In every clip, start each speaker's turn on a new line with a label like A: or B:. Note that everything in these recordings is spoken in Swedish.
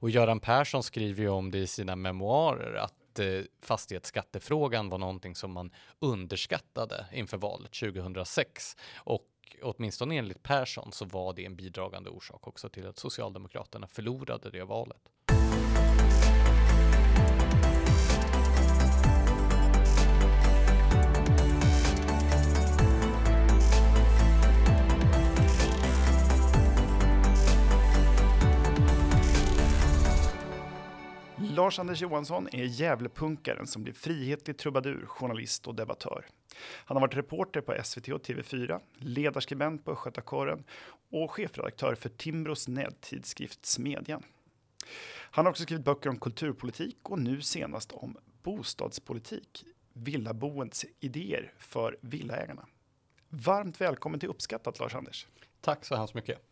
A: Och Göran Persson skriver ju om det i sina memoarer att eh, fastighetsskattefrågan var någonting som man underskattade inför valet 2006 och åtminstone enligt Persson så var det en bidragande orsak också till att Socialdemokraterna förlorade det valet.
B: Lars-Anders Johansson är Gävlepunkaren som blir frihetlig trubadur, journalist och debattör. Han har varit reporter på SVT och TV4, ledarskribent på Östgötakåren och chefredaktör för Timbros nättidskrift Smedjan. Han har också skrivit böcker om kulturpolitik och nu senast om bostadspolitik, villaboendets idéer för villaägarna. Varmt välkommen till Uppskattat Lars-Anders.
A: Tack så hemskt mycket.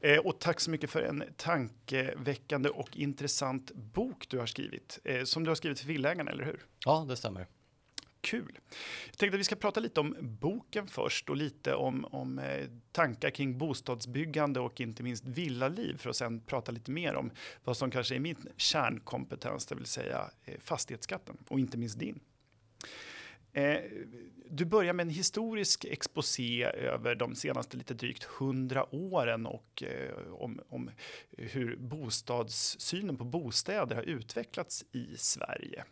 B: Eh, och tack så mycket för en tankeväckande och intressant bok du har skrivit. Eh, som du har skrivit för Villägarna, eller hur?
A: Ja, det stämmer.
B: Kul. Jag tänkte att vi ska prata lite om boken först och lite om, om eh, tankar kring bostadsbyggande och inte minst villaliv för att sen prata lite mer om vad som kanske är min kärnkompetens, det vill säga eh, fastighetsskatten och inte minst din. Eh, du börjar med en historisk exposé över de senaste lite drygt hundra åren och eh, om, om, hur bostadssynen på bostäder har utvecklats i Sverige.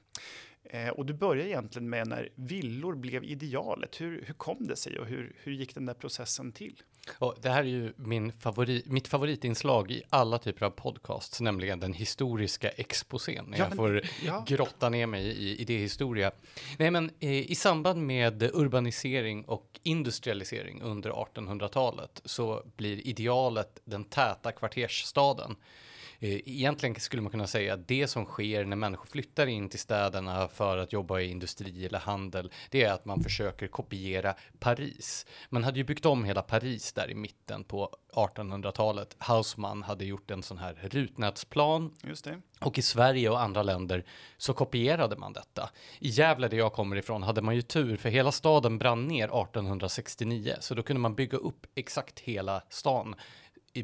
B: Eh, och du börjar egentligen med när villor blev idealet. Hur, hur kom det sig och hur, hur gick den där processen till?
A: Och det här är ju min favorit, mitt favoritinslag i alla typer av podcasts, nämligen den historiska exposén. När ja, jag får ja. grotta ner mig i idéhistoria. Nej, men eh, i samband med urbanisering och industrialisering under 1800-talet så blir idealet den täta kvartersstaden. Eh, egentligen skulle man kunna säga att det som sker när människor flyttar in till städerna för att jobba i industri eller handel, det är att man försöker kopiera Paris. Man hade ju byggt om hela Paris där i mitten på 1800-talet. Hausmann hade gjort en sån här rutnätsplan.
B: Just det.
A: Och i Sverige och andra länder så kopierade man detta. I Gävle där jag kommer ifrån hade man ju tur för hela staden brann ner 1869 så då kunde man bygga upp exakt hela stan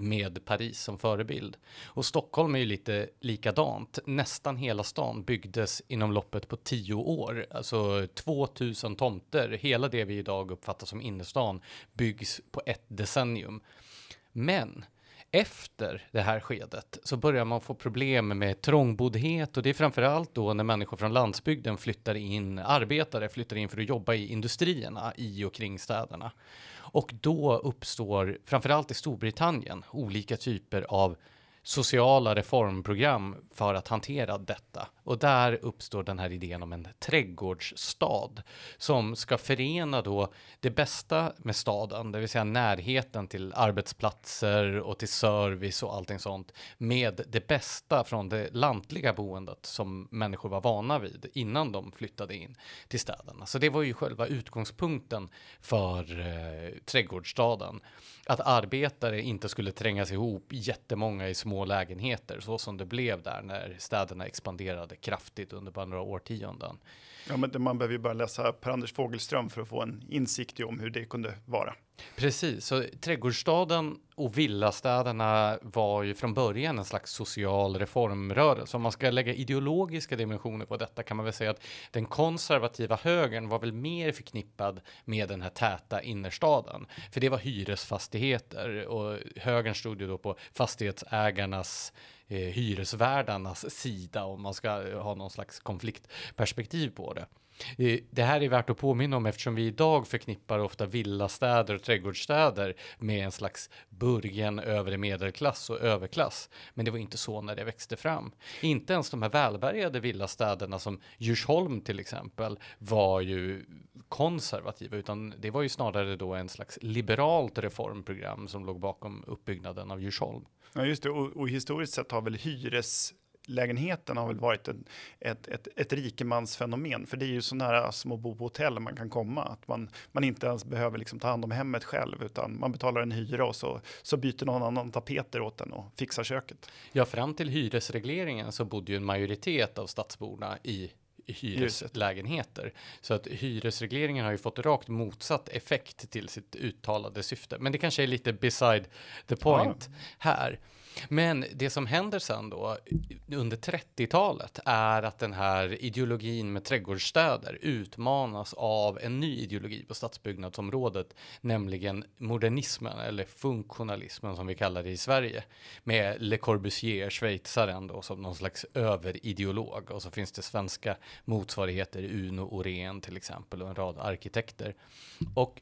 A: med Paris som förebild. Och Stockholm är ju lite likadant. Nästan hela stan byggdes inom loppet på tio år. Alltså 2000 tomter, hela det vi idag uppfattar som innerstan, byggs på ett decennium. Men efter det här skedet så börjar man få problem med trångboddhet och det är framförallt då när människor från landsbygden flyttar in, arbetare flyttar in för att jobba i industrierna i och kring städerna. Och då uppstår, framförallt i Storbritannien, olika typer av sociala reformprogram för att hantera detta. Och där uppstår den här idén om en trädgårdsstad som ska förena då det bästa med staden, det vill säga närheten till arbetsplatser och till service och allting sånt, med det bästa från det lantliga boendet som människor var vana vid innan de flyttade in till städerna. Så det var ju själva utgångspunkten för eh, trädgårdsstaden att arbetare inte skulle trängas ihop jättemånga i små små lägenheter så som det blev där när städerna expanderade kraftigt under bara några årtionden.
B: Ja, men man behöver ju bara läsa Per-Anders Fogelström för att få en insikt i om hur det kunde vara.
A: Precis, så trädgårdsstaden och villastäderna var ju från början en slags social reformrörelse. Om man ska lägga ideologiska dimensioner på detta kan man väl säga att den konservativa högern var väl mer förknippad med den här täta innerstaden. För det var hyresfastigheter och högern stod ju då på fastighetsägarnas eh, hyresvärdarnas sida om man ska eh, ha någon slags konfliktperspektiv på det. Eh, det här är värt att påminna om eftersom vi idag förknippar ofta villastäder och trädgårdsstäder med en slags burgen övre medelklass och överklass. Men det var inte så när det växte fram. Inte ens de här välbärgade villastäderna som Djursholm till exempel var ju konservativa utan det var ju snarare då en slags liberalt reformprogram som låg bakom uppbyggnaden av Djursholm.
B: Ja just det och, och historiskt sett har väl hyres lägenheten har väl varit ett, ett, ett, ett rikemansfenomen. För det är ju så nära som att bo på hotell man kan komma. Att man, man inte ens behöver liksom ta hand om hemmet själv. Utan man betalar en hyra och så, så byter någon annan tapeter åt den och fixar köket.
A: Ja, fram till hyresregleringen så bodde ju en majoritet av stadsborna i hyreslägenheter. Så att hyresregleringen har ju fått rakt motsatt effekt till sitt uttalade syfte. Men det kanske är lite beside the point ja. här. Men det som händer sen då under 30-talet är att den här ideologin med trädgårdsstäder utmanas av en ny ideologi på stadsbyggnadsområdet, nämligen modernismen eller funktionalismen som vi kallar det i Sverige, med Le Corbusier, schweizaren då, som någon slags överideolog och så finns det svenska motsvarigheter, Uno Orén till exempel och en rad arkitekter. Och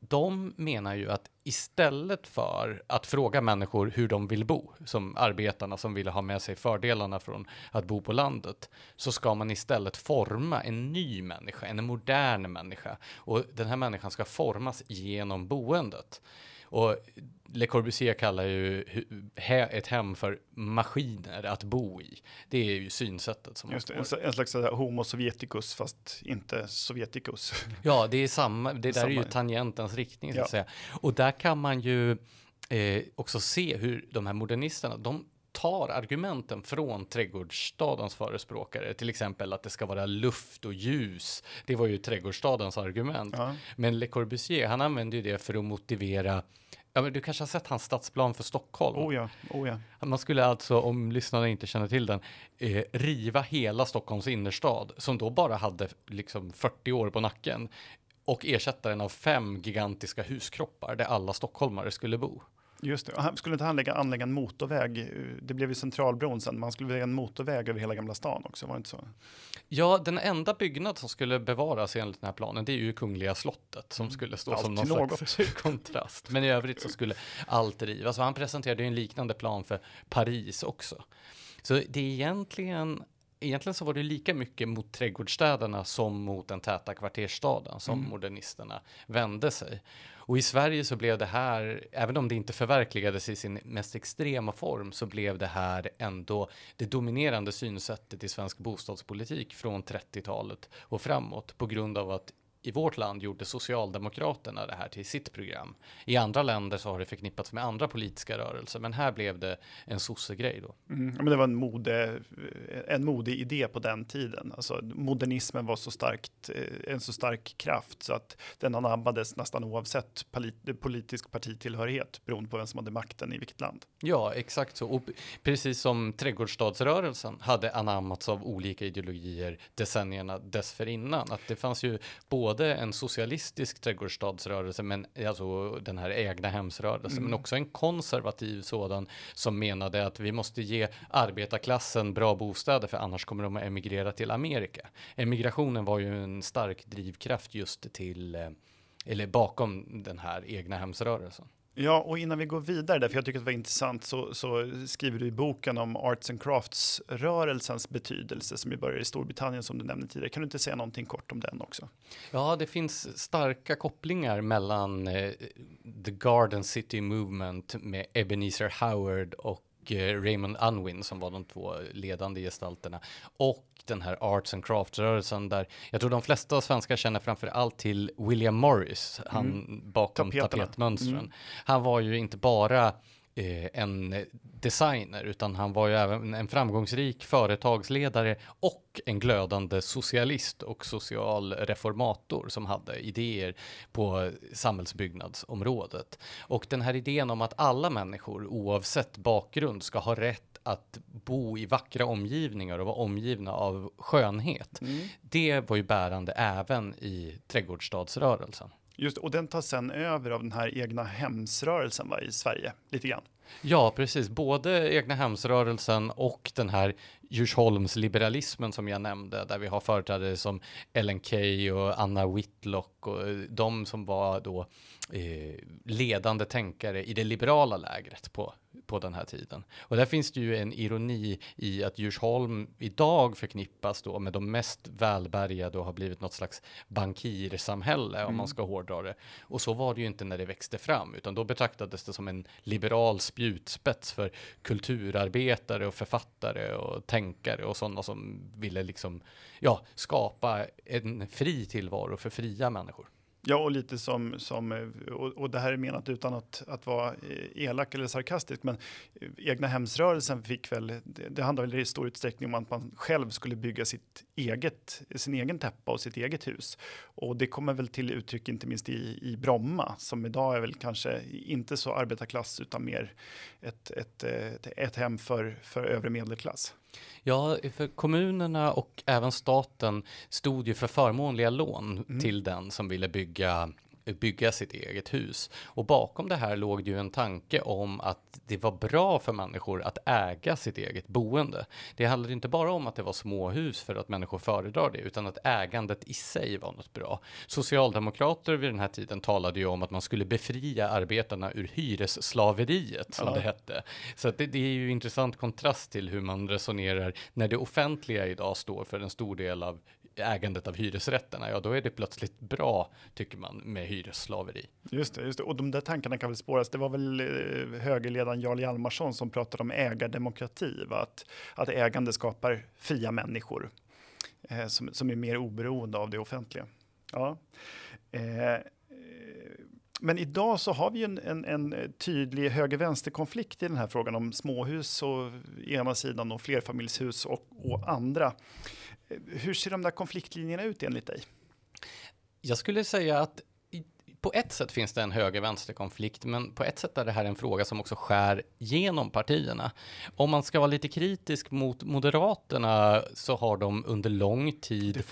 A: de menar ju att istället för att fråga människor hur de vill bo, som arbetarna som ville ha med sig fördelarna från att bo på landet, så ska man istället forma en ny människa, en modern människa. Och den här människan ska formas genom boendet. Och Le Corbusier kallar ju ett hem för maskiner att bo i. Det är ju synsättet som
B: Just det, en, en slags homo sovjeticus fast inte sovjeticus.
A: Ja, det är samma. Det där är ju tangentens riktning så att ja. säga. Och där kan man ju eh, också se hur de här modernisterna, de tar argumenten från trädgårdsstadens förespråkare, till exempel att det ska vara luft och ljus. Det var ju trädgårdsstadens argument. Ja. Men Le Corbusier, han använde ju det för att motivera Ja, men du kanske har sett hans stadsplan för Stockholm?
B: Oh ja, oh ja.
A: Man skulle alltså, om lyssnarna inte känner till den, eh, riva hela Stockholms innerstad, som då bara hade liksom 40 år på nacken, och ersätta den av fem gigantiska huskroppar där alla stockholmare skulle bo.
B: Just det. Han skulle inte anlägga, anlägga en motorväg? Det blev ju Centralbron sen. Man skulle lägga en motorväg över hela Gamla stan också, var det inte så?
A: Ja, den enda byggnad som skulle bevaras enligt den här planen, det är ju Kungliga slottet som mm. skulle stå allt som någon något. slags kontrast. Men i övrigt så skulle allt rivas. Och han presenterade ju en liknande plan för Paris också. Så det är egentligen egentligen så var det lika mycket mot trädgårdsstäderna som mot den täta kvartersstaden som mm. modernisterna vände sig. Och i Sverige så blev det här, även om det inte förverkligades i sin mest extrema form, så blev det här ändå det dominerande synsättet i svensk bostadspolitik från 30-talet och framåt på grund av att i vårt land gjorde Socialdemokraterna det här till sitt program. I andra länder så har det förknippats med andra politiska rörelser, men här blev det en sossegrej då.
B: Mm, men det var en, mode, en modig idé på den tiden. Alltså, modernismen var så starkt, eh, en så stark kraft så att den anammades nästan oavsett politisk partitillhörighet beroende på vem som hade makten i vilket land.
A: Ja, exakt så. Och precis som trädgårdsstadsrörelsen hade anammats av olika ideologier decennierna dessförinnan. Att det fanns ju både både en socialistisk trädgårdsstadsrörelse, men alltså den här egna hemsrörelsen, mm. men också en konservativ sådan som menade att vi måste ge arbetarklassen bra bostäder, för annars kommer de att emigrera till Amerika. Emigrationen var ju en stark drivkraft just till, eh, eller bakom den här egna hemsrörelsen.
B: Ja, och innan vi går vidare, där, för jag tycker att det var intressant, så, så, skriver du i boken om Arts and Crafts-rörelsens betydelse som ju börjar i Storbritannien som du nämnde tidigare. Kan du inte säga någonting kort om den också?
A: Ja, det finns starka kopplingar mellan eh, The Garden City Movement med Ebenezer Howard och eh, Raymond Unwin som var de två ledande gestalterna och den här arts and crafts-rörelsen där jag tror de flesta svenskar känner framför allt till William Morris, han mm. bakom Tapeterna. tapetmönstren. Mm. Han var ju inte bara en designer, utan han var ju även en framgångsrik företagsledare och en glödande socialist och social reformator som hade idéer på samhällsbyggnadsområdet. Och den här idén om att alla människor oavsett bakgrund ska ha rätt att bo i vackra omgivningar och vara omgivna av skönhet. Mm. Det var ju bärande även i trädgårdsstadsrörelsen.
B: Just och den tas sen över av den här egna hemsrörelsen va, i Sverige, lite grann.
A: Ja, precis. Både egna hemsrörelsen och den här Djursholmsliberalismen som jag nämnde, där vi har företrädare som Ellen Key och Anna Whitlock och eh, de som var då eh, ledande tänkare i det liberala lägret på, på den här tiden. Och där finns det ju en ironi i att Djursholm idag förknippas då med de mest välbärgade och har blivit något slags bankirsamhälle mm. om man mm. ska hårdra det. Och så var det ju inte när det växte fram, utan då betraktades det som en liberal spjutspets för kulturarbetare och författare och tänkare och sådana som ville liksom, ja, skapa en fri tillvaro för fria människor.
B: Ja, och lite som, som och, och det här är menat utan att, att vara eh, elak eller sarkastisk, men eh, egna hemsrörelsen fick väl, det, det handlar väl i stor utsträckning om att man själv skulle bygga sitt eget, sin egen täppa och sitt eget hus. Och det kommer väl till uttryck inte minst i, i Bromma, som idag är väl kanske inte så arbetarklass utan mer ett, ett, ett, ett hem för, för övre medelklass.
A: Ja, för kommunerna och även staten stod ju för förmånliga lån mm. till den som ville bygga bygga sitt eget hus. Och bakom det här låg det ju en tanke om att det var bra för människor att äga sitt eget boende. Det handlade inte bara om att det var småhus för att människor föredrar det, utan att ägandet i sig var något bra. Socialdemokrater vid den här tiden talade ju om att man skulle befria arbetarna ur hyresslaveriet, som ja. det hette. Så det, det är ju intressant kontrast till hur man resonerar när det offentliga idag står för en stor del av ägandet av hyresrätterna, ja då är det plötsligt bra, tycker man, med hyresslaveri.
B: Just det, just det. och de där tankarna kan väl spåras. Det var väl eh, högerledaren Jarl Hjalmarsson som pratade om ägardemokrati, va? Att, att ägande skapar fria människor eh, som, som är mer oberoende av det offentliga. Ja. Eh, men idag så har vi en, en, en tydlig höger-vänster-konflikt i den här frågan om småhus å ena sidan och flerfamiljshus och, och andra. Hur ser de där konfliktlinjerna ut enligt dig?
A: Jag skulle säga att på ett sätt finns det en höger-vänster-konflikt, men på ett sätt är det här en fråga som också skär genom partierna. Om man ska vara lite kritisk mot Moderaterna så har de under lång tid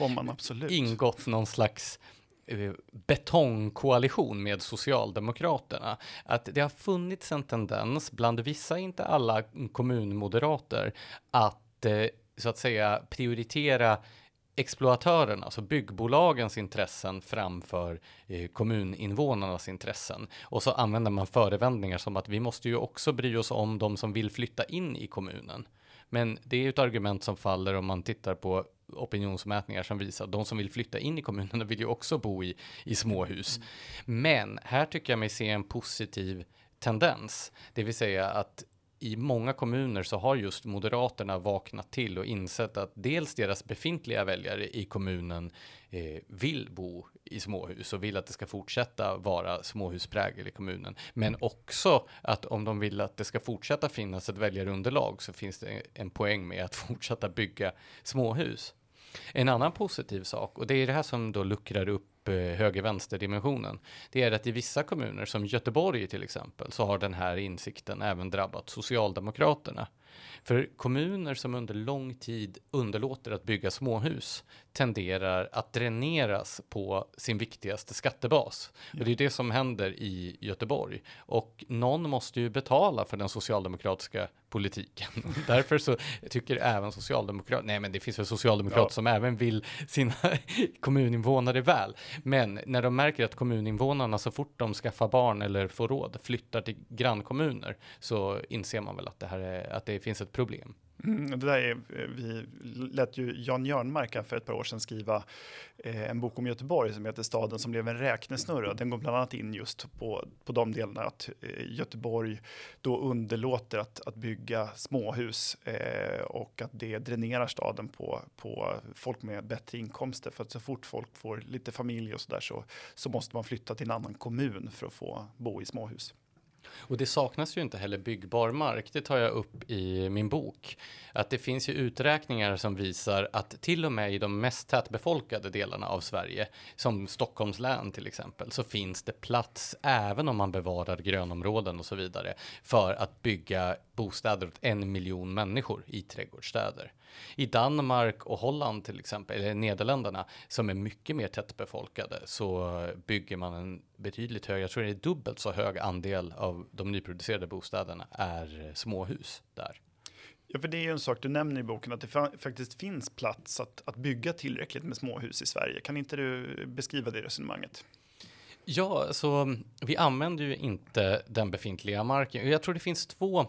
A: ingått någon slags eh, betongkoalition med Socialdemokraterna. Att det har funnits en tendens bland vissa, inte alla kommunmoderater, att eh, så att säga prioritera exploatörerna, alltså byggbolagens intressen framför eh, kommuninvånarnas intressen. Och så använder man förevändningar som att vi måste ju också bry oss om de som vill flytta in i kommunen. Men det är ett argument som faller om man tittar på opinionsmätningar som visar att de som vill flytta in i kommunerna vill ju också bo i, i småhus. Mm. Men här tycker jag mig se en positiv tendens, det vill säga att i många kommuner så har just Moderaterna vaknat till och insett att dels deras befintliga väljare i kommunen eh, vill bo i småhus och vill att det ska fortsätta vara småhusprägel i kommunen. Men också att om de vill att det ska fortsätta finnas ett väljarunderlag så finns det en poäng med att fortsätta bygga småhus. En annan positiv sak, och det är det här som då luckrar upp Eh, höger-vänster-dimensionen, det är att i vissa kommuner, som Göteborg till exempel, så har den här insikten även drabbat Socialdemokraterna. För kommuner som under lång tid underlåter att bygga småhus tenderar att dräneras på sin viktigaste skattebas. Och det är det som händer i Göteborg. Och någon måste ju betala för den socialdemokratiska politiken. Därför så tycker även socialdemokrater, nej men det finns väl socialdemokrater ja. som även vill sina kommuninvånare väl. Men när de märker att kommuninvånarna så fort de skaffar barn eller får råd flyttar till grannkommuner så inser man väl att det här är, att det finns ett problem.
B: Mm, det där är, eh, vi lät ju Jan Jörnmark för ett par år sedan skriva eh, en bok om Göteborg som heter Staden som blev en räknesnurra. Den går bland annat in just på, på de delarna att eh, Göteborg då underlåter att, att bygga småhus eh, och att det dränerar staden på, på folk med bättre inkomster. För att så fort folk får lite familj och så där så, så måste man flytta till en annan kommun för att få bo i småhus.
A: Och det saknas ju inte heller byggbar mark. Det tar jag upp i min bok. Att det finns ju uträkningar som visar att till och med i de mest tätbefolkade delarna av Sverige, som Stockholms län till exempel, så finns det plats, även om man bevarar grönområden och så vidare, för att bygga bostäder åt en miljon människor i trädgårdsstäder. I Danmark och Holland till exempel, eller Nederländerna, som är mycket mer tättbefolkade, så bygger man en betydligt högre, jag tror det är dubbelt så hög andel av de nyproducerade bostäderna är småhus där.
B: Ja, för det är ju en sak du nämner i boken, att det fa faktiskt finns plats att, att bygga tillräckligt med småhus i Sverige. Kan inte du beskriva det resonemanget?
A: Ja, så vi använder ju inte den befintliga marken. Jag tror det finns två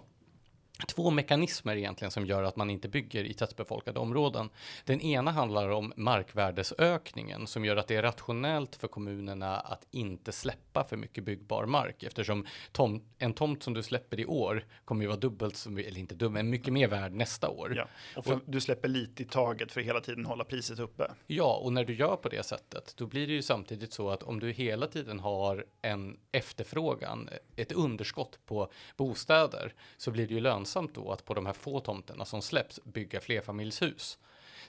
A: två mekanismer egentligen som gör att man inte bygger i tättbefolkade områden. Den ena handlar om markvärdesökningen som gör att det är rationellt för kommunerna att inte släppa för mycket byggbar mark eftersom tom, en tomt som du släpper i år kommer ju vara dubbelt som, eller inte dubbelt, men mycket mer värd nästa år.
B: Ja, och, för, och du släpper lite i taget för att hela tiden hålla priset uppe.
A: Ja, och när du gör på det sättet, då blir det ju samtidigt så att om du hela tiden har en efterfrågan, ett underskott på bostäder, så blir det ju lönsamt lönsamt då att på de här få tomterna som släpps bygga flerfamiljshus.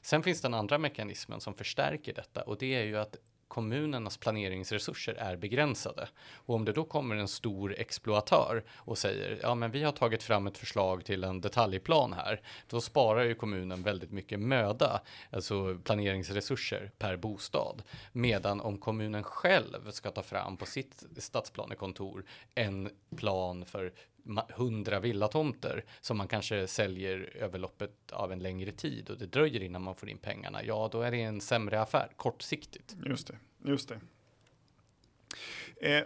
A: Sen finns den andra mekanismen som förstärker detta och det är ju att kommunernas planeringsresurser är begränsade. Och om det då kommer en stor exploatör och säger ja men vi har tagit fram ett förslag till en detaljplan här, då sparar ju kommunen väldigt mycket möda, alltså planeringsresurser per bostad. Medan om kommunen själv ska ta fram på sitt stadsplanekontor en plan för hundra villatomter som man kanske säljer över loppet av en längre tid och det dröjer innan man får in pengarna, ja då är det en sämre affär kortsiktigt.
B: Just det, just det. Eh,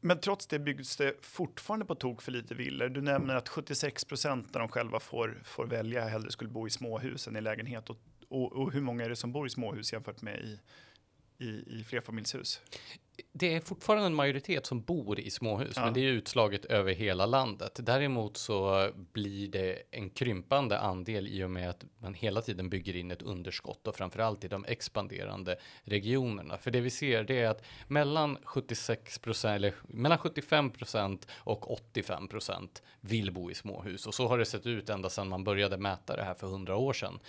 B: men trots det byggs det fortfarande på tok för lite villor. Du nämner att 76 procent när de själva får, får välja hellre skulle bo i småhus än i lägenhet. Och, och, och hur många är det som bor i småhus jämfört med i, i, i flerfamiljshus?
A: Det är fortfarande en majoritet som bor i småhus, ja. men det är utslaget över hela landet. Däremot så blir det en krympande andel i och med att man hela tiden bygger in ett underskott och framförallt i de expanderande regionerna. För det vi ser det är att mellan 76 procent eller mellan 75 procent och 85 procent vill bo i småhus och så har det sett ut ända sedan man började mäta det här för hundra år sedan.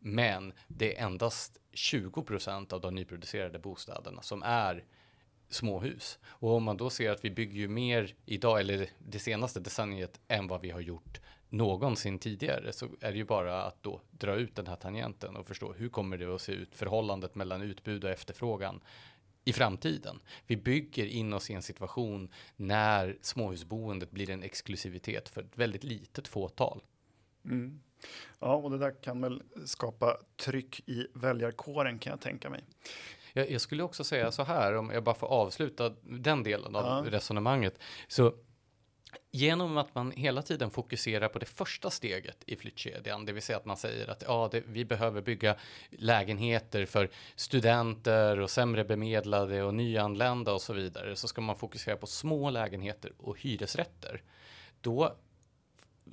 A: Men det är endast 20 procent av de nyproducerade bostäderna som är småhus. Och om man då ser att vi bygger ju mer idag, eller det senaste decenniet, än vad vi har gjort någonsin tidigare, så är det ju bara att då dra ut den här tangenten och förstå hur kommer det att se ut, förhållandet mellan utbud och efterfrågan i framtiden. Vi bygger in oss i en situation när småhusboendet blir en exklusivitet för ett väldigt litet fåtal.
B: Mm. Ja, och det där kan väl skapa tryck i väljarkåren kan jag tänka mig.
A: Jag, jag, skulle också säga så här, om jag bara får avsluta den delen av ja. resonemanget. Så Genom att man hela tiden fokuserar på det första steget i flyttkedjan, det vill säga att man säger att ja, det, vi behöver bygga lägenheter för studenter och sämre bemedlade och nyanlända och så vidare, så ska man fokusera på små lägenheter och hyresrätter. Då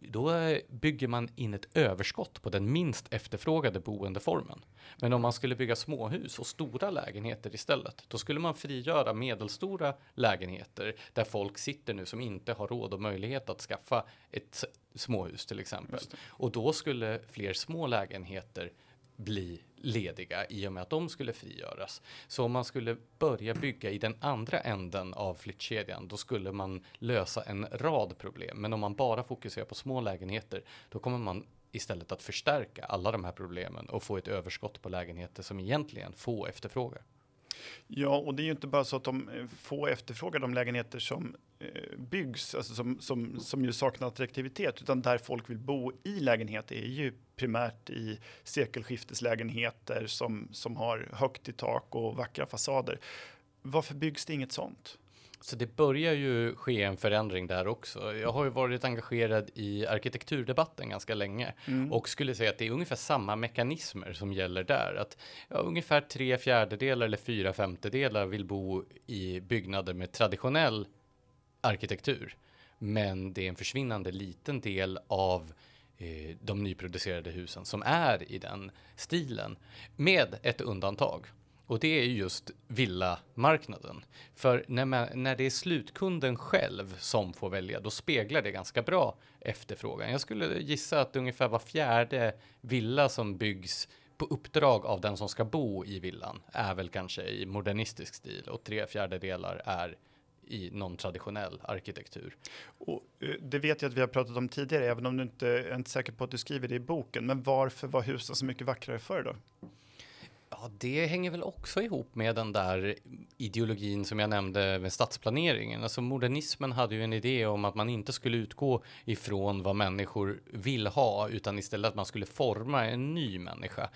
A: då bygger man in ett överskott på den minst efterfrågade boendeformen. Men om man skulle bygga småhus och stora lägenheter istället, då skulle man frigöra medelstora lägenheter där folk sitter nu som inte har råd och möjlighet att skaffa ett småhus till exempel. Och då skulle fler små lägenheter bli lediga i och med att de skulle frigöras. Så om man skulle börja bygga i den andra änden av flyttkedjan, då skulle man lösa en rad problem. Men om man bara fokuserar på små lägenheter, då kommer man istället att förstärka alla de här problemen och få ett överskott på lägenheter som egentligen få efterfrågar.
B: Ja, och det är ju inte bara så att de eh, få efterfrågar de lägenheter som eh, byggs, alltså som, som, som ju saknar attraktivitet, utan där folk vill bo i lägenhet är ju primärt i sekelskifteslägenheter som, som har högt i tak och vackra fasader. Varför byggs det inget sånt?
A: Så det börjar ju ske en förändring där också. Jag har ju varit engagerad i arkitekturdebatten ganska länge mm. och skulle säga att det är ungefär samma mekanismer som gäller där. Att ja, ungefär tre fjärdedelar eller fyra femtedelar vill bo i byggnader med traditionell arkitektur. Men det är en försvinnande liten del av eh, de nyproducerade husen som är i den stilen. Med ett undantag. Och det är just villamarknaden. För när, man, när det är slutkunden själv som får välja, då speglar det ganska bra efterfrågan. Jag skulle gissa att ungefär var fjärde villa som byggs på uppdrag av den som ska bo i villan är väl kanske i modernistisk stil och tre fjärdedelar är i någon traditionell arkitektur.
B: Och, eh, det vet jag att vi har pratat om tidigare, även om du inte är inte säker på att du skriver det i boken. Men varför var husen så mycket vackrare förr då?
A: Ja, det hänger väl också ihop med den där ideologin som jag nämnde med stadsplaneringen. Alltså modernismen hade ju en idé om att man inte skulle utgå ifrån vad människor vill ha, utan istället att man skulle forma en ny människa.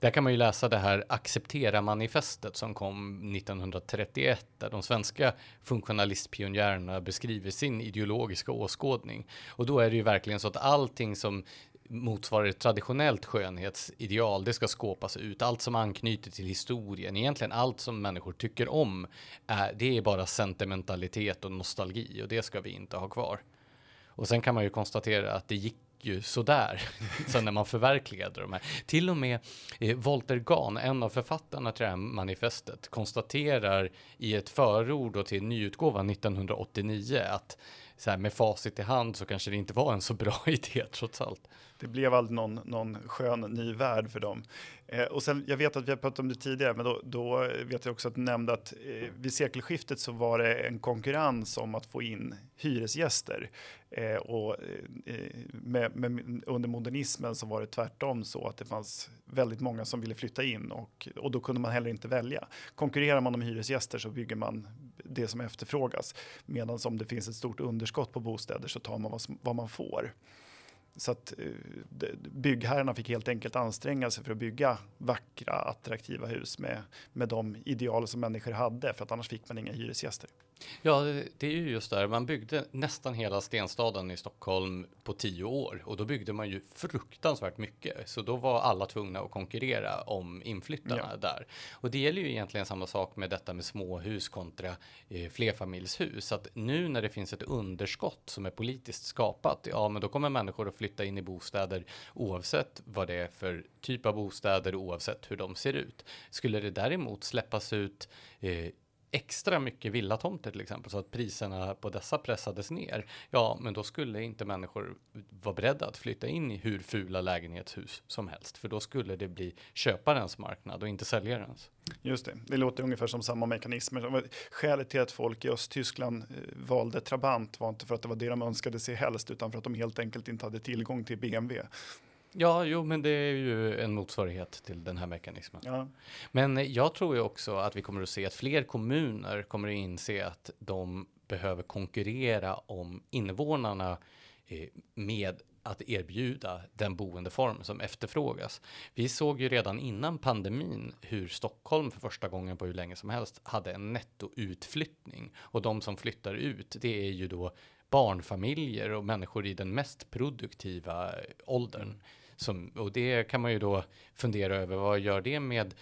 A: Där kan man ju läsa det här acceptera-manifestet som kom 1931, där de svenska funktionalistpionjärerna beskriver sin ideologiska åskådning. Och då är det ju verkligen så att allting som motsvarar ett traditionellt skönhetsideal, det ska skåpas ut. Allt som anknyter till historien, egentligen allt som människor tycker om, är, det är bara sentimentalitet och nostalgi och det ska vi inte ha kvar. Och sen kan man ju konstatera att det gick ju sådär, sen när man förverkligade de här. Till och med eh, Walter Gahn, en av författarna till det här manifestet, konstaterar i ett förord till nyutgåvan 1989 att så här, med facit i hand så kanske det inte var en så bra idé trots allt.
B: Det blev aldrig någon, någon skön ny värld för dem. Eh, och sen, jag vet att vi har pratat om det tidigare, men då, då vet jag också att du nämnde att eh, vid sekelskiftet så var det en konkurrens om att få in hyresgäster. Eh, och eh, med, med, under modernismen så var det tvärtom så att det fanns väldigt många som ville flytta in och, och då kunde man heller inte välja. Konkurrerar man om hyresgäster så bygger man det som efterfrågas. Medan om det finns ett stort underskott på bostäder så tar man vad, vad man får. Så att eh, byggherrarna fick helt enkelt anstränga sig för att bygga vackra, attraktiva hus med, med de ideal som människor hade, för att annars fick man inga hyresgäster.
A: Ja, det är ju just där. Man byggde nästan hela stenstaden i Stockholm på tio år och då byggde man ju fruktansvärt mycket. Så då var alla tvungna att konkurrera om inflyttarna ja. där. Och det gäller ju egentligen samma sak med detta med småhus kontra eh, flerfamiljshus. Att nu när det finns ett underskott som är politiskt skapat, ja, men då kommer människor att flytta in i bostäder oavsett vad det är för typ av bostäder, oavsett hur de ser ut. Skulle det däremot släppas ut eh, extra mycket villatomter till exempel så att priserna på dessa pressades ner. Ja, men då skulle inte människor vara beredda att flytta in i hur fula lägenhetshus som helst, för då skulle det bli köparens marknad och inte säljarens.
B: Just det, det låter ungefär som samma mekanismer. Skälet till att folk i Östtyskland eh, valde Trabant var inte för att det var det de önskade sig helst, utan för att de helt enkelt inte hade tillgång till BMW.
A: Ja, jo, men det är ju en motsvarighet till den här mekanismen.
B: Ja.
A: Men jag tror ju också att vi kommer att se att fler kommuner kommer att inse att de behöver konkurrera om invånarna eh, med att erbjuda den boendeform som efterfrågas. Vi såg ju redan innan pandemin hur Stockholm för första gången på hur länge som helst hade en nettoutflyttning och de som flyttar ut, det är ju då barnfamiljer och människor i den mest produktiva åldern. Som, och det kan man ju då fundera över, vad gör det med,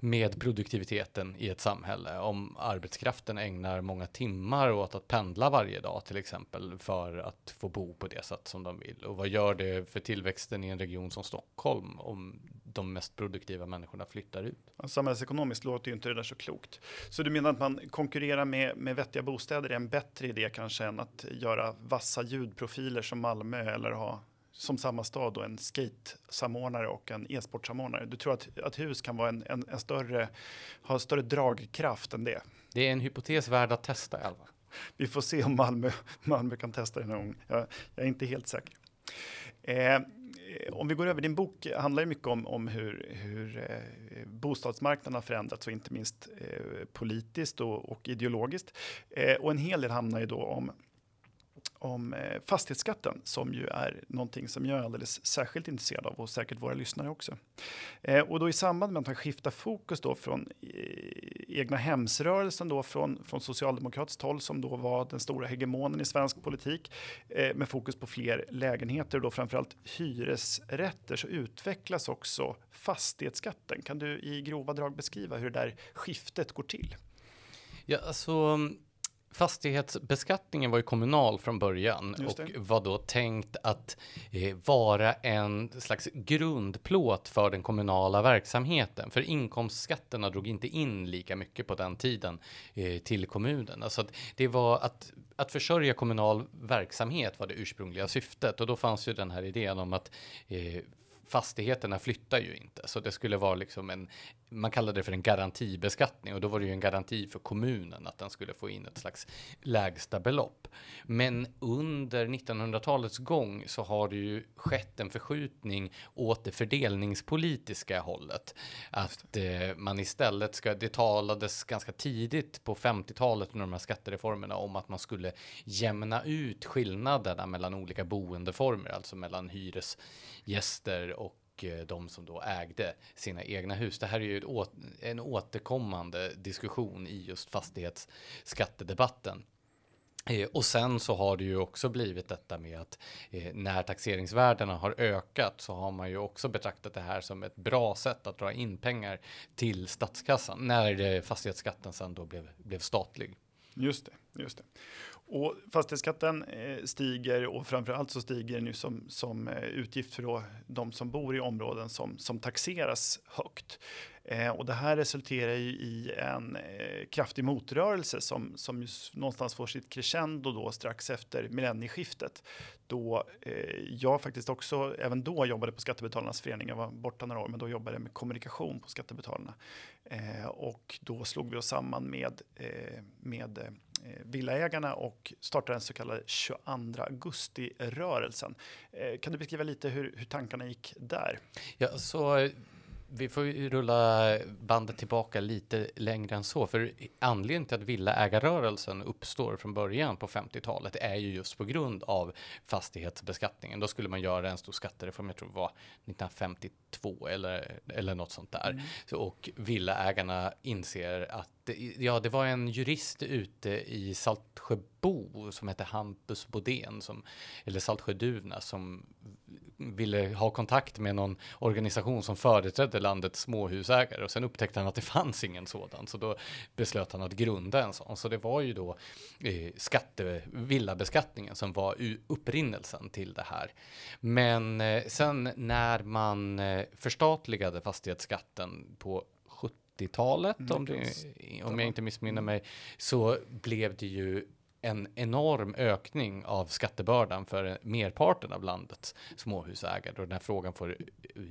A: med produktiviteten i ett samhälle? Om arbetskraften ägnar många timmar åt att pendla varje dag till exempel för att få bo på det sätt som de vill. Och vad gör det för tillväxten i en region som Stockholm om de mest produktiva människorna flyttar ut?
B: Samhällsekonomiskt låter ju inte det där så klokt. Så du menar att man konkurrerar med, med vettiga bostäder är en bättre idé kanske än att göra vassa ljudprofiler som Malmö eller ha som samma stad då en skate-samordnare och en e-sportsamordnare. Du tror att, att hus kan vara en, en, en, större, ha större dragkraft än det?
A: Det är en hypotes värd att testa i alla fall.
B: Vi får se om Malmö, Malmö kan testa det någon gång. Jag, jag är inte helt säker. Eh, om vi går över, din bok handlar ju mycket om, om hur, hur eh, bostadsmarknaden har förändrats och inte minst eh, politiskt och, och ideologiskt. Eh, och en hel del handlar ju då om om eh, fastighetsskatten som ju är någonting som jag är alldeles särskilt intresserad av och säkert våra lyssnare också. Eh, och då i samband med att man skiftar fokus då från eh, egna hemsrörelsen då från, från socialdemokratiskt håll som då var den stora hegemonen i svensk politik eh, med fokus på fler lägenheter och då framförallt hyresrätter så utvecklas också fastighetsskatten. Kan du i grova drag beskriva hur det där skiftet går till?
A: Ja, alltså Fastighetsbeskattningen var ju kommunal från början och var då tänkt att eh, vara en slags grundplåt för den kommunala verksamheten. För inkomstskatterna drog inte in lika mycket på den tiden eh, till kommunen. Alltså att det var att, att försörja kommunal verksamhet var det ursprungliga syftet och då fanns ju den här idén om att eh, fastigheterna flyttar ju inte, så det skulle vara liksom en man kallade det för en garantibeskattning och då var det ju en garanti för kommunen att den skulle få in ett slags lägsta belopp. Men under 1900-talets gång så har det ju skett en förskjutning åt det fördelningspolitiska hållet. Att eh, man istället ska, det talades ganska tidigt på 50-talet under de här skattereformerna om att man skulle jämna ut skillnaderna mellan olika boendeformer, alltså mellan hyresgäster och Eh, de som då ägde sina egna hus. Det här är ju en återkommande diskussion i just fastighetsskattedebatten. Eh, och sen så har det ju också blivit detta med att eh, när taxeringsvärdena har ökat så har man ju också betraktat det här som ett bra sätt att dra in pengar till statskassan när fastighetsskatten sen då blev, blev statlig.
B: Just det, just det. Och fastighetsskatten eh, stiger och framförallt så stiger den ju som, som eh, utgift för då de som bor i områden som, som taxeras högt. Eh, och det här resulterar ju i en eh, kraftig motrörelse som, som någonstans får sitt crescendo då strax efter millennieskiftet. Då eh, jag faktiskt också, även då jobbade på Skattebetalarnas förening, jag var borta några år, men då jobbade jag med kommunikation på Skattebetalarna. Eh, och då slog vi oss samman med, med Eh, villaägarna och startade den så kallade 22 augusti-rörelsen. Eh, kan du beskriva lite hur, hur tankarna gick där?
A: Ja, så vi får ju rulla bandet tillbaka lite längre än så, för anledningen till att villaägarrörelsen uppstår från början på 50-talet är ju just på grund av fastighetsbeskattningen. Då skulle man göra en stor skattereform, jag tror det var 1952 eller, eller något sånt där. Mm. Så, och villaägarna inser att ja, det var en jurist ute i Saltsjöbo som hette Hampus Bodén, som, eller Saltsjöduvna, som ville ha kontakt med någon organisation som företrädde landets småhusägare och sen upptäckte han att det fanns ingen sådan så då beslöt han att grunda en sån. Så det var ju då eh, skatte, villabeskattningen som var upprinnelsen till det här. Men eh, sen när man eh, förstatligade fastighetsskatten på 70-talet, mm, om, om jag inte missminner mig, så blev det ju en enorm ökning av skattebördan för merparten av landets småhusägare och den här frågan får,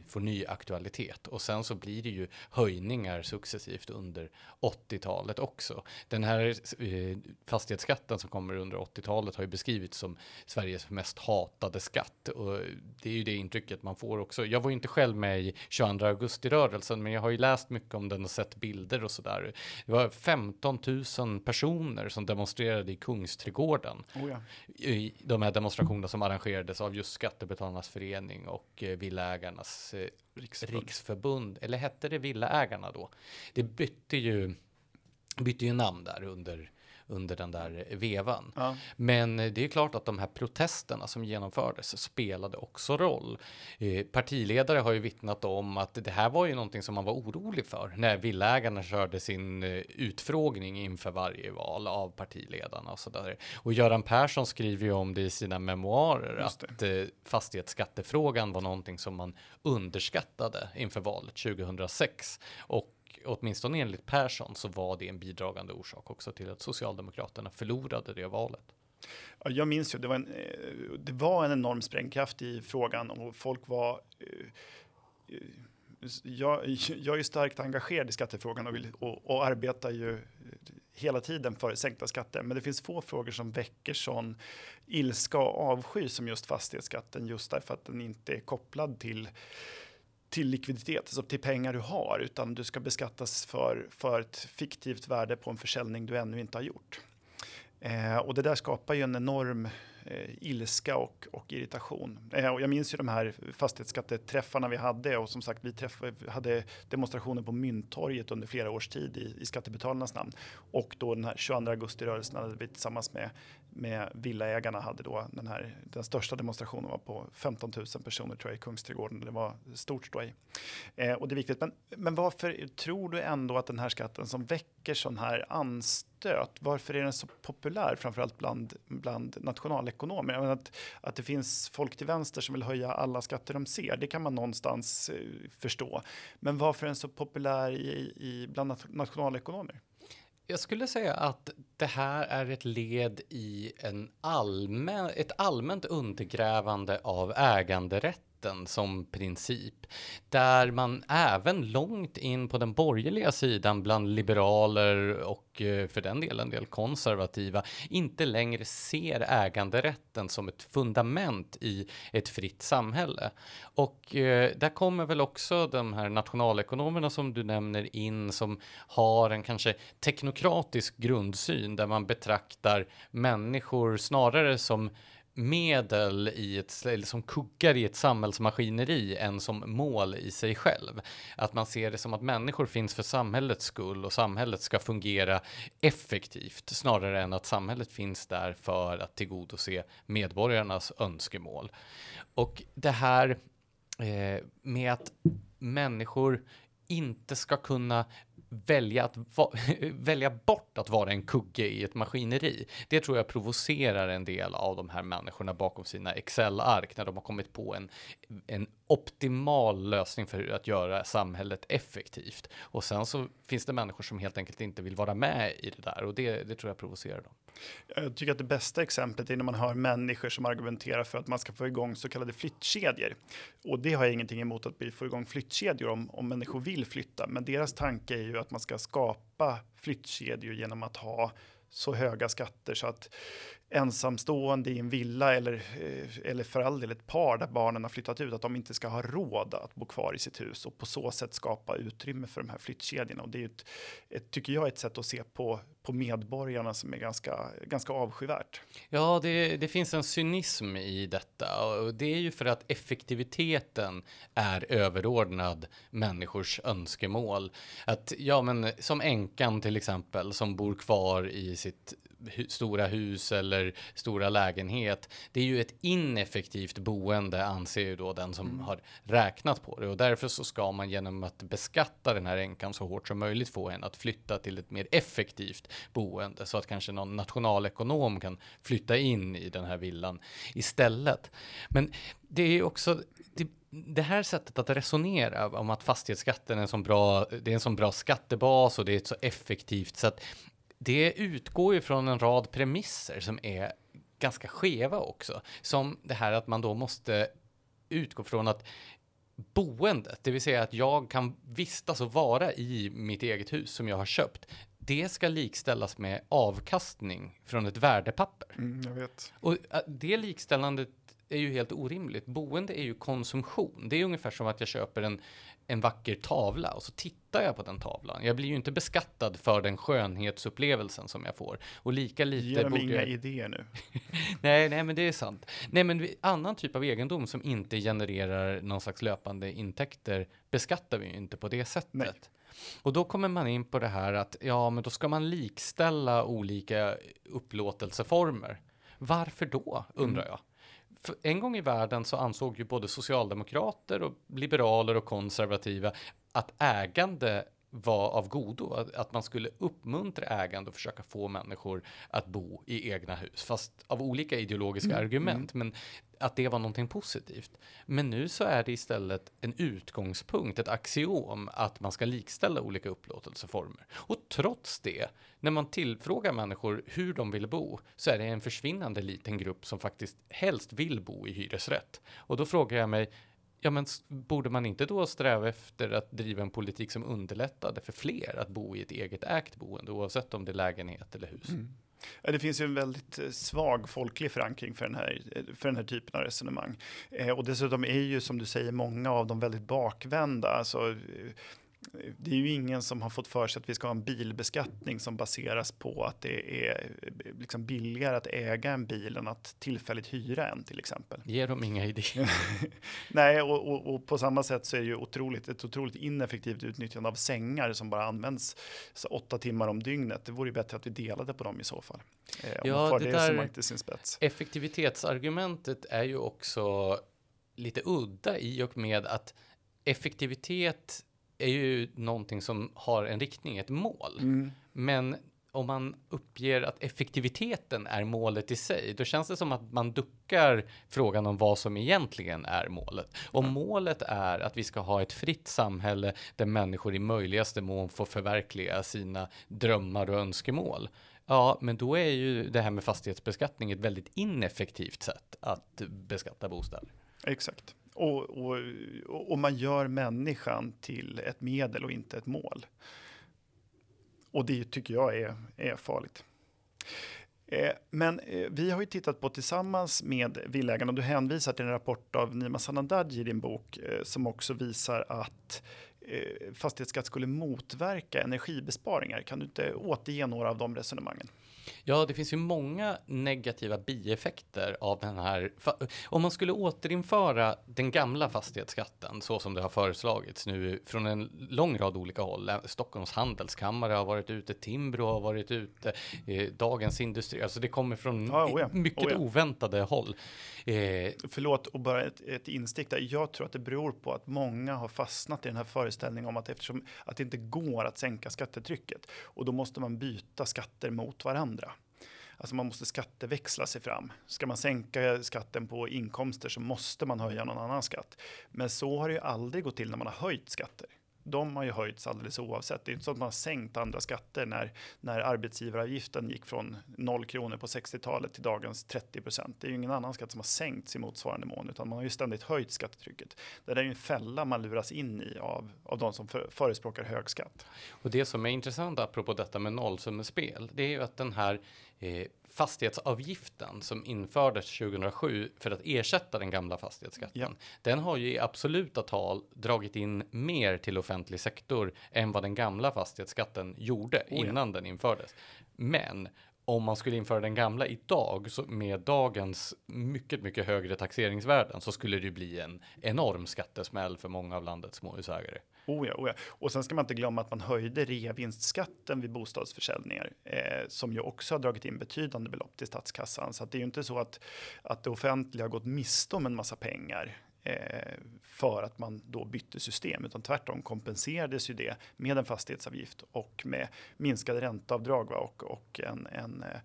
A: får ny aktualitet. Och sen så blir det ju höjningar successivt under 80-talet också. Den här eh, fastighetsskatten som kommer under 80-talet har ju beskrivits som Sveriges mest hatade skatt och det är ju det intrycket man får också. Jag var ju inte själv med i 22 augusti-rörelsen, men jag har ju läst mycket om den och sett bilder och sådär. Det var 15 000 personer som demonstrerade i Kung Kungsträdgården. Oh ja. I de här demonstrationerna som arrangerades av just Skattebetalarnas förening och eh, Villaägarnas eh, riksförbund. riksförbund. Eller hette det Villaägarna då? Det bytte ju, bytte ju namn där under under den där vevan. Ja. Men det är klart att de här protesterna som genomfördes spelade också roll. Eh, partiledare har ju vittnat om att det här var ju någonting som man var orolig för när villägarna körde sin eh, utfrågning inför varje val av partiledarna och så där. Och Göran Persson skriver ju om det i sina memoarer att eh, fastighetsskattefrågan var någonting som man underskattade inför valet 2006 och åtminstone enligt Persson så var det en bidragande orsak också till att Socialdemokraterna förlorade det valet.
B: Ja, jag minns ju, det var, en, eh, det var en enorm sprängkraft i frågan och folk var eh, eh, jag, jag är starkt engagerad i skattefrågan och, vill, och, och arbetar ju hela tiden för sänkta skatter. Men det finns få frågor som väcker sån ilska och avsky som just fastighetsskatten, just därför att den inte är kopplad till till likviditet, alltså till pengar du har, utan du ska beskattas för, för ett fiktivt värde på en försäljning du ännu inte har gjort. Eh, och det där skapar ju en enorm eh, ilska och, och irritation. Eh, och jag minns ju de här fastighetsskatteträffarna vi hade och som sagt vi träffade, hade demonstrationer på Mynttorget under flera års tid i, i Skattebetalarnas namn. Och då den här 22 augusti-rörelsen hade vi tillsammans med, med villaägarna hade då den här, den största demonstrationen var på 15 000 personer tror jag i Kungsträdgården. Det var stort ståhej. Eh, och det är viktigt. Men, men varför tror du ändå att den här skatten som väcker sån här anstöt, varför är den så populär framförallt bland, bland nationalekonomer? Jag menar att, att det finns folk till vänster som vill höja alla skatter de ser, det kan man någonstans eh, förstå. Men varför är den så populär i, i, bland nationalekonomer?
A: Jag skulle säga att det här är ett led i en allmän, ett allmänt undergrävande av äganderätten äganderätten som princip. Där man även långt in på den borgerliga sidan bland liberaler och eh, för den delen en del konservativa inte längre ser äganderätten som ett fundament i ett fritt samhälle. Och eh, där kommer väl också de här nationalekonomerna som du nämner in som har en kanske teknokratisk grundsyn där man betraktar människor snarare som medel i ett, eller som kuggar i ett samhällsmaskineri än som mål i sig själv. Att man ser det som att människor finns för samhällets skull och samhället ska fungera effektivt snarare än att samhället finns där för att tillgodose medborgarnas önskemål. Och det här eh, med att människor inte ska kunna välja, att välja bort att vara en kugge i ett maskineri. Det tror jag provocerar en del av de här människorna bakom sina Excel-ark när de har kommit på en, en optimal lösning för att göra samhället effektivt. Och sen så finns det människor som helt enkelt inte vill vara med i det där och det, det tror jag provocerar dem.
B: Jag tycker att det bästa exemplet är när man hör människor som argumenterar för att man ska få igång så kallade flyttkedjor. Och det har jag ingenting emot att vi får igång flyttkedjor om, om människor vill flytta. Men deras tanke är ju att man ska skapa flyttkedjor genom att ha så höga skatter så att ensamstående i en villa eller, eh, eller för all del ett par där barnen har flyttat ut, att de inte ska ha råd att bo kvar i sitt hus och på så sätt skapa utrymme för de här flyttkedjorna. Och det är ett, ett, tycker jag, ett sätt att se på, på medborgarna som är ganska, ganska avskyvärt.
A: Ja, det, det finns en cynism i detta och det är ju för att effektiviteten är överordnad människors önskemål. Att, ja, men som änkan till exempel som bor kvar i sitt stora hus eller stora lägenhet. Det är ju ett ineffektivt boende anser ju då den som mm. har räknat på det och därför så ska man genom att beskatta den här änkan så hårt som möjligt få henne att flytta till ett mer effektivt boende så att kanske någon nationalekonom kan flytta in i den här villan istället. Men det är ju också det, det här sättet att resonera om att fastighetsskatten är en sån bra, det är en sån bra skattebas och det är ett så effektivt sätt det utgår ju från en rad premisser som är ganska skeva också. Som det här att man då måste utgå från att boendet, det vill säga att jag kan vistas och vara i mitt eget hus som jag har köpt, det ska likställas med avkastning från ett värdepapper.
B: Mm, jag vet.
A: Och äh, det likställandet är ju helt orimligt. Boende är ju konsumtion. Det är ungefär som att jag köper en, en vacker tavla och så tittar jag på den tavlan. Jag blir ju inte beskattad för den skönhetsupplevelsen som jag får. Och lika lite
B: Ge dem inga jag... idéer nu.
A: nej, nej, men det är sant. Nej, men annan typ av egendom som inte genererar någon slags löpande intäkter beskattar vi ju inte på det sättet. Nej. Och då kommer man in på det här att ja, men då ska man likställa olika upplåtelseformer. Varför då, undrar mm. jag? En gång i världen så ansåg ju både socialdemokrater och liberaler och konservativa att ägande var av godo, att, att man skulle uppmuntra ägande och försöka få människor att bo i egna hus, fast av olika ideologiska mm. argument. Mm. Men att det var någonting positivt. Men nu så är det istället en utgångspunkt, ett axiom att man ska likställa olika upplåtelseformer. Och trots det, när man tillfrågar människor hur de vill bo, så är det en försvinnande liten grupp som faktiskt helst vill bo i hyresrätt. Och då frågar jag mig, Ja, men borde man inte då sträva efter att driva en politik som underlättade för fler att bo i ett eget ägt boende, oavsett om det är lägenhet eller hus? Mm.
B: Det finns ju en väldigt eh, svag folklig förankring för den här, eh, för den här typen av resonemang. Eh, och dessutom är ju som du säger många av dem väldigt bakvända. Alltså, eh, det är ju ingen som har fått för sig att vi ska ha en bilbeskattning som baseras på att det är liksom billigare att äga en bil än att tillfälligt hyra en till exempel.
A: Ger de inga idéer?
B: Nej, och, och, och, på samma sätt så är det ju otroligt, ett otroligt ineffektivt utnyttjande av sängar som bara används så åtta timmar om dygnet. Det vore ju bättre att vi delade på dem i så fall.
A: Eh, ja, det, det där effektivitetsargumentet är ju också lite udda i och med att effektivitet är ju någonting som har en riktning, ett mål. Mm. Men om man uppger att effektiviteten är målet i sig, då känns det som att man duckar frågan om vad som egentligen är målet. Om mm. målet är att vi ska ha ett fritt samhälle där människor i möjligaste mån får förverkliga sina drömmar och önskemål, ja, men då är ju det här med fastighetsbeskattning ett väldigt ineffektivt sätt att beskatta bostäder.
B: Exakt. Och, och, och man gör människan till ett medel och inte ett mål. Och det tycker jag är, är farligt. Eh, men eh, vi har ju tittat på tillsammans med Villaägarna, och du hänvisar till en rapport av Nima Sanandaji i din bok, eh, som också visar att eh, fastighetsskatt skulle motverka energibesparingar. Kan du inte återge några av de resonemangen?
A: Ja, det finns ju många negativa bieffekter av den här. Om man skulle återinföra den gamla fastighetsskatten så som det har föreslagits nu från en lång rad olika håll. Stockholms handelskammare har varit ute, Timbro har varit ute, eh, Dagens Industri. Alltså det kommer från oh ja. mycket oh ja. oväntade håll.
B: Eh, Förlåt, och bara ett, ett instick där. Jag tror att det beror på att många har fastnat i den här föreställningen om att eftersom att det inte går att sänka skattetrycket och då måste man byta skatter mot varandra. Alltså man måste skatteväxla sig fram. Ska man sänka skatten på inkomster så måste man höja någon annan skatt. Men så har det ju aldrig gått till när man har höjt skatter de har ju höjts alldeles oavsett. Det är inte så att man har sänkt andra skatter när, när arbetsgivaravgiften gick från 0 kronor på 60-talet till dagens 30 procent. Det är ju ingen annan skatt som har sänkts i motsvarande mån, utan man har ju ständigt höjt skattetrycket. Det där är ju en fälla man luras in i av, av de som för, förespråkar hög skatt.
A: Och det som är intressant apropå detta med nollsummespel, det är ju att den här eh, fastighetsavgiften som infördes 2007 för att ersätta den gamla fastighetsskatten. Ja. Den har ju i absoluta tal dragit in mer till offentlig sektor än vad den gamla fastighetsskatten gjorde oh ja. innan den infördes. Men om man skulle införa den gamla idag så med dagens mycket, mycket högre taxeringsvärden så skulle det bli en enorm skattesmäll för många av landets småhusägare.
B: Oh ja, oh ja. Och sen ska man inte glömma att man höjde reavinstskatten vid bostadsförsäljningar eh, som ju också har dragit in betydande belopp till statskassan. Så det är ju inte så att, att det offentliga har gått miste om en massa pengar eh, för att man då bytte system, utan tvärtom kompenserades ju det med en fastighetsavgift och med minskade ränteavdrag va? och, och en, en eh,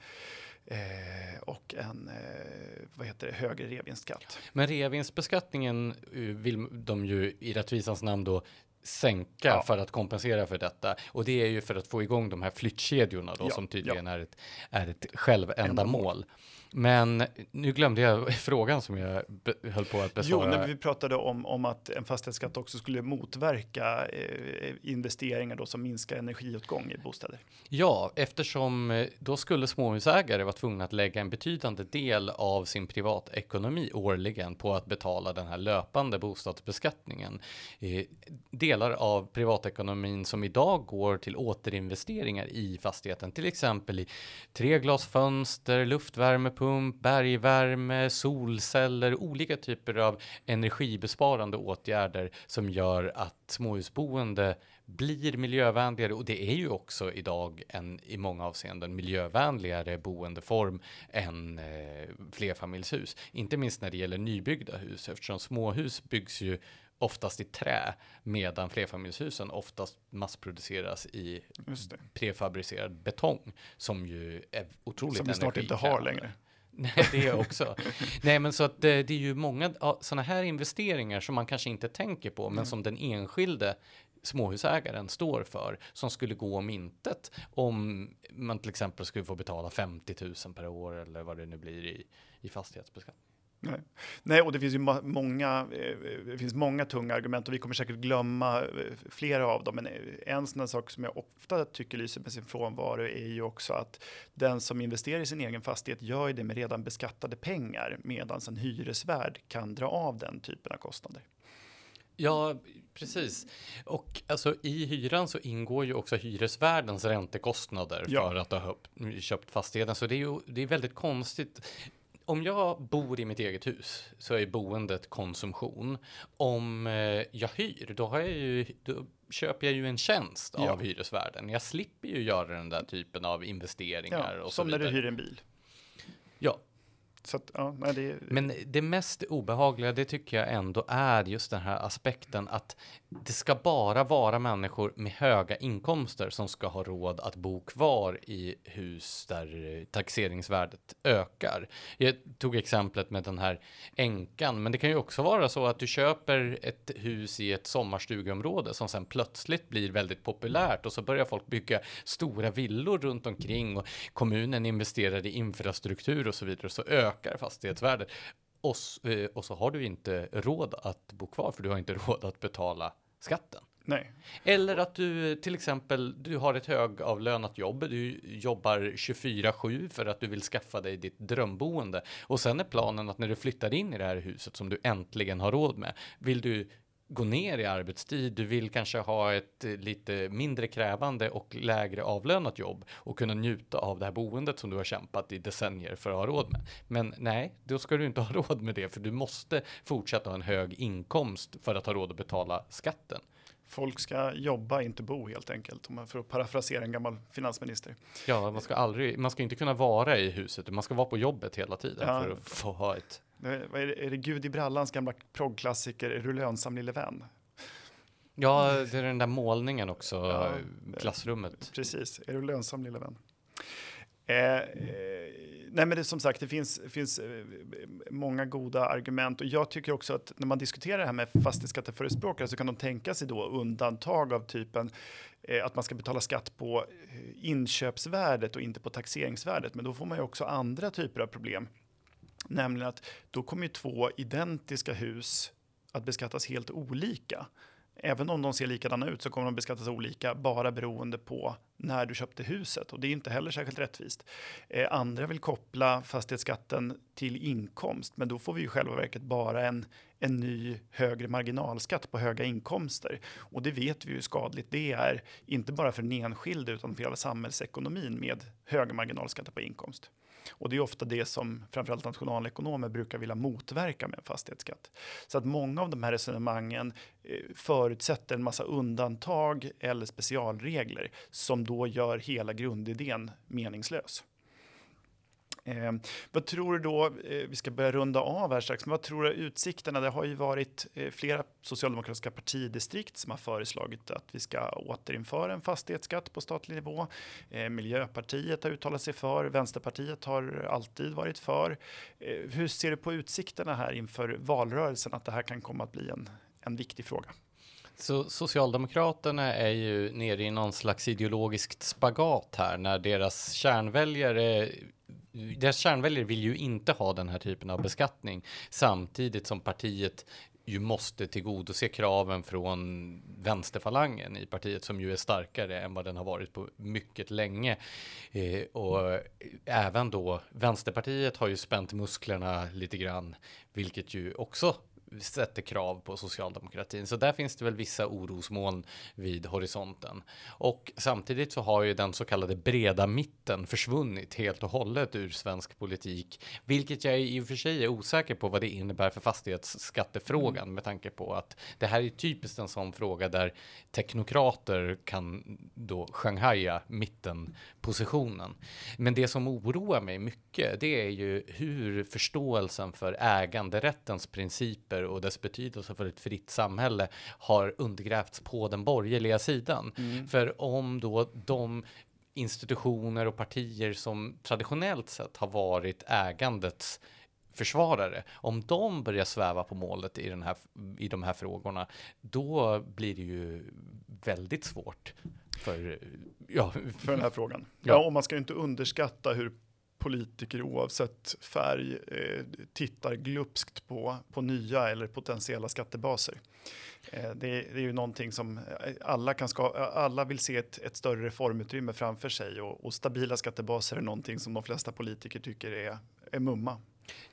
B: Eh, och en eh, vad heter det, högre revinstskatt.
A: Men revinstbeskattningen eh, vill de ju i rättvisans namn då sänka ja. för att kompensera för detta. Och det är ju för att få igång de här flyttkedjorna då ja, som tydligen ja. är, ett, är ett självändamål. Men nu glömde jag frågan som jag höll på att besvara.
B: Jo, när vi pratade om, om att en fastighetsskatt också skulle motverka eh, investeringar då som minskar energiåtgång i bostäder.
A: Ja, eftersom eh, då skulle småhusägare vara tvungna att lägga en betydande del av sin privatekonomi årligen på att betala den här löpande bostadsbeskattningen. Eh, delar av privatekonomin som idag går till återinvesteringar i fastigheten, till exempel i treglasfönster, luftvärmepump värmepump, bergvärme, solceller, olika typer av energibesparande åtgärder som gör att småhusboende blir miljövänligare och det är ju också idag en i många avseenden miljövänligare boendeform än eh, flerfamiljshus. Inte minst när det gäller nybyggda hus eftersom småhus byggs ju oftast i trä medan flerfamiljshusen oftast massproduceras i prefabricerad betong som ju är otroligt
B: Som vi snart inte har längre.
A: Nej, det också. Nej, men så att det, det är ju många sådana här investeringar som man kanske inte tänker på, men mm. som den enskilde småhusägaren står för som skulle gå om intet om man till exempel skulle få betala 50 000 per år eller vad det nu blir i, i fastighetsbeskattning.
B: Nej. Nej, och det finns ju många, eh, det finns många tunga argument och vi kommer säkert glömma eh, flera av dem. Men en sån sak som jag ofta tycker lyser med sin frånvaro är ju också att den som investerar i sin egen fastighet gör det med redan beskattade pengar medan en hyresvärd kan dra av den typen av kostnader.
A: Ja, precis. Och alltså i hyran så ingår ju också hyresvärdens räntekostnader ja. för att ha köpt fastigheten. Så det är ju det är väldigt konstigt om jag bor i mitt eget hus så är boendet konsumtion. Om eh, jag hyr, då, har jag ju, då köper jag ju en tjänst ja. av hyresvärden. Jag slipper ju göra den där typen av investeringar. Ja, och
B: som när du hyr en bil.
A: Ja,
B: att, ja, nej, det...
A: Men det mest obehagliga, det tycker jag ändå är just den här aspekten att det ska bara vara människor med höga inkomster som ska ha råd att bo kvar i hus där taxeringsvärdet ökar. Jag tog exemplet med den här änkan, men det kan ju också vara så att du köper ett hus i ett sommarstugeområde som sen plötsligt blir väldigt populärt och så börjar folk bygga stora villor runt omkring och kommunen investerar i infrastruktur och så vidare så ökar fastighetsvärdet och, eh, och så har du inte råd att bo kvar för du har inte råd att betala skatten.
B: Nej.
A: Eller att du till exempel, du har ett högavlönat jobb, du jobbar 24-7 för att du vill skaffa dig ditt drömboende. Och sen är planen att när du flyttar in i det här huset som du äntligen har råd med, vill du gå ner i arbetstid, du vill kanske ha ett lite mindre krävande och lägre avlönat jobb och kunna njuta av det här boendet som du har kämpat i decennier för att ha råd med. Men nej, då ska du inte ha råd med det, för du måste fortsätta ha en hög inkomst för att ha råd att betala skatten.
B: Folk ska jobba, inte bo helt enkelt, man får parafrasera en gammal finansminister.
A: Ja, man ska aldrig, man ska inte kunna vara i huset, man ska vara på jobbet hela tiden ja. för att få ha ett.
B: Är det, är det Gud i brallans gamla proggklassiker, är du lönsam lille vän?
A: Ja, det är den där målningen också, ja, klassrummet.
B: Precis, är du lönsam lille vän? Eh, eh, nej men det som sagt, det finns, finns eh, många goda argument och jag tycker också att när man diskuterar det här med fastighetsskatteförespråkare så kan de tänka sig då undantag av typen eh, att man ska betala skatt på eh, inköpsvärdet och inte på taxeringsvärdet. Men då får man ju också andra typer av problem. Nämligen att då kommer ju två identiska hus att beskattas helt olika. Även om de ser likadana ut så kommer de beskattas olika bara beroende på när du köpte huset och det är inte heller särskilt rättvist. Eh, andra vill koppla fastighetsskatten till inkomst, men då får vi i själva verket bara en, en ny högre marginalskatt på höga inkomster och det vet vi hur skadligt det är, inte bara för den enskilde utan för hela samhällsekonomin med höga marginalskatter på inkomst. Och det är ofta det som framförallt nationalekonomer brukar vilja motverka med en fastighetsskatt. Så att många av de här resonemangen eh, förutsätter en massa undantag eller specialregler som då gör hela grundidén meningslös. Eh, vad tror du då, eh, vi ska börja runda av här strax, men vad tror du utsikterna? Det har ju varit eh, flera socialdemokratiska partidistrikt som har föreslagit att vi ska återinföra en fastighetsskatt på statlig nivå. Eh, Miljöpartiet har uttalat sig för, Vänsterpartiet har alltid varit för. Eh, hur ser du på utsikterna här inför valrörelsen att det här kan komma att bli en, en viktig fråga?
A: Så Socialdemokraterna är ju nere i någon slags ideologiskt spagat här när deras kärnväljare deras kärnväljare vill ju inte ha den här typen av beskattning samtidigt som partiet ju måste tillgodose kraven från vänsterfalangen i partiet som ju är starkare än vad den har varit på mycket länge. Eh, och även då Vänsterpartiet har ju spänt musklerna lite grann, vilket ju också sätter krav på socialdemokratin. Så där finns det väl vissa orosmoln vid horisonten. Och samtidigt så har ju den så kallade breda mitten försvunnit helt och hållet ur svensk politik, vilket jag i och för sig är osäker på vad det innebär för fastighetsskattefrågan mm. med tanke på att det här är typiskt en sån fråga där teknokrater kan då shanghaja mittenpositionen. Men det som oroar mig mycket, det är ju hur förståelsen för äganderättens principer och dess betydelse för ett fritt samhälle har undergrävts på den borgerliga sidan. Mm. För om då de institutioner och partier som traditionellt sett har varit ägandets försvarare, om de börjar sväva på målet i, den här, i de här frågorna, då blir det ju väldigt svårt för,
B: ja. för den här frågan. Ja. ja, och man ska ju inte underskatta hur politiker oavsett färg eh, tittar glupskt på, på nya eller potentiella skattebaser. Eh, det, det, är ju någonting som eh, alla, kan ska, alla vill se ett, ett större reformutrymme framför sig och, och, stabila skattebaser är någonting som de flesta politiker tycker är, är mumma.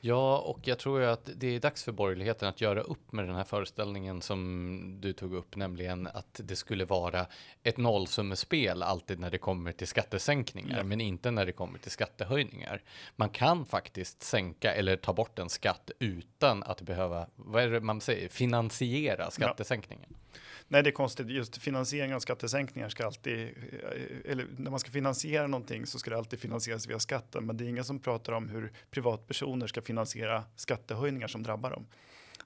A: Ja, och jag tror ju att det är dags för borgerligheten att göra upp med den här föreställningen som du tog upp, nämligen att det skulle vara ett nollsummespel alltid när det kommer till skattesänkningar, ja. men inte när det kommer till skattehöjningar. Man kan faktiskt sänka eller ta bort en skatt utan att behöva, vad är det man säger, finansiera skattesänkningen. Ja.
B: Nej, det är konstigt. Just finansiering av skattesänkningar ska alltid, eh, eller när man ska finansiera någonting så ska det alltid finansieras via skatten. Men det är ingen som pratar om hur privatpersoner ska finansiera skattehöjningar som drabbar dem.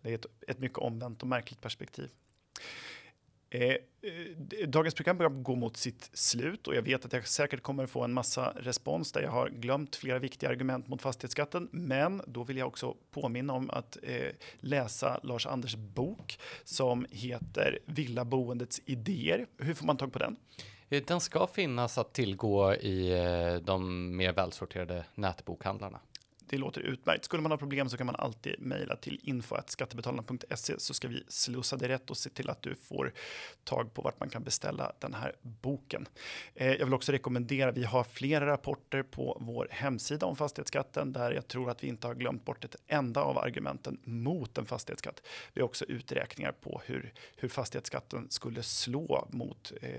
B: Det är ett, ett mycket omvänt och märkligt perspektiv. Eh, eh, dagens program börjar gå mot sitt slut och jag vet att jag säkert kommer få en massa respons där jag har glömt flera viktiga argument mot fastighetsskatten. Men då vill jag också påminna om att eh, läsa Lars Anders bok som heter Villaboendets idéer. Hur får man tag på den?
A: Eh, den ska finnas att tillgå i eh, de mer välsorterade nätbokhandlarna
B: det låter utmärkt. Skulle man ha problem så kan man alltid mejla till info.skattebetalarna.se så ska vi slussa det rätt och se till att du får tag på vart man kan beställa den här boken. Eh, jag vill också rekommendera, vi har flera rapporter på vår hemsida om fastighetsskatten där jag tror att vi inte har glömt bort ett enda av argumenten mot en fastighetsskatt. Vi har också uträkningar på hur, hur fastighetsskatten skulle slå mot eh,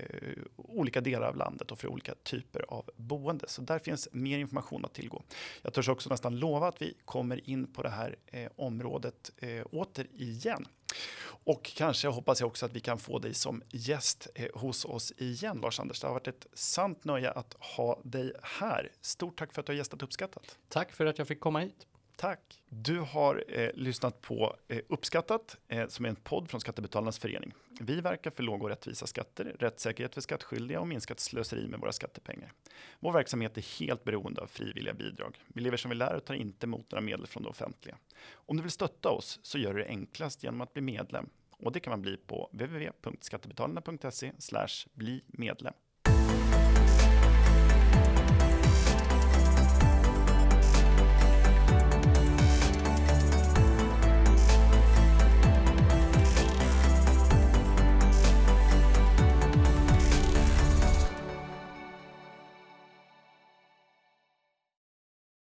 B: olika delar av landet och för olika typer av boende. Så där finns mer information att tillgå. Jag törs också nästan lova att vi kommer in på det här eh, området eh, återigen. Och kanske hoppas jag också att vi kan få dig som gäst eh, hos oss igen, Lars-Anders. Det har varit ett sant nöje att ha dig här. Stort tack för att du har gästat Uppskattat.
A: Tack för att jag fick komma hit.
B: Tack. Du har eh, lyssnat på eh, Uppskattat, eh, som är en podd från Skattebetalarnas förening. Vi verkar för låga och rättvisa skatter, rättssäkerhet för skattskyldiga och minskat slöseri med våra skattepengar. Vår verksamhet är helt beroende av frivilliga bidrag. Vi lever som vi lär och tar inte emot några medel från det offentliga. Om du vill stötta oss så gör du det enklast genom att bli medlem. Och det kan man bli på www.skattebetalarna.se bli medlem.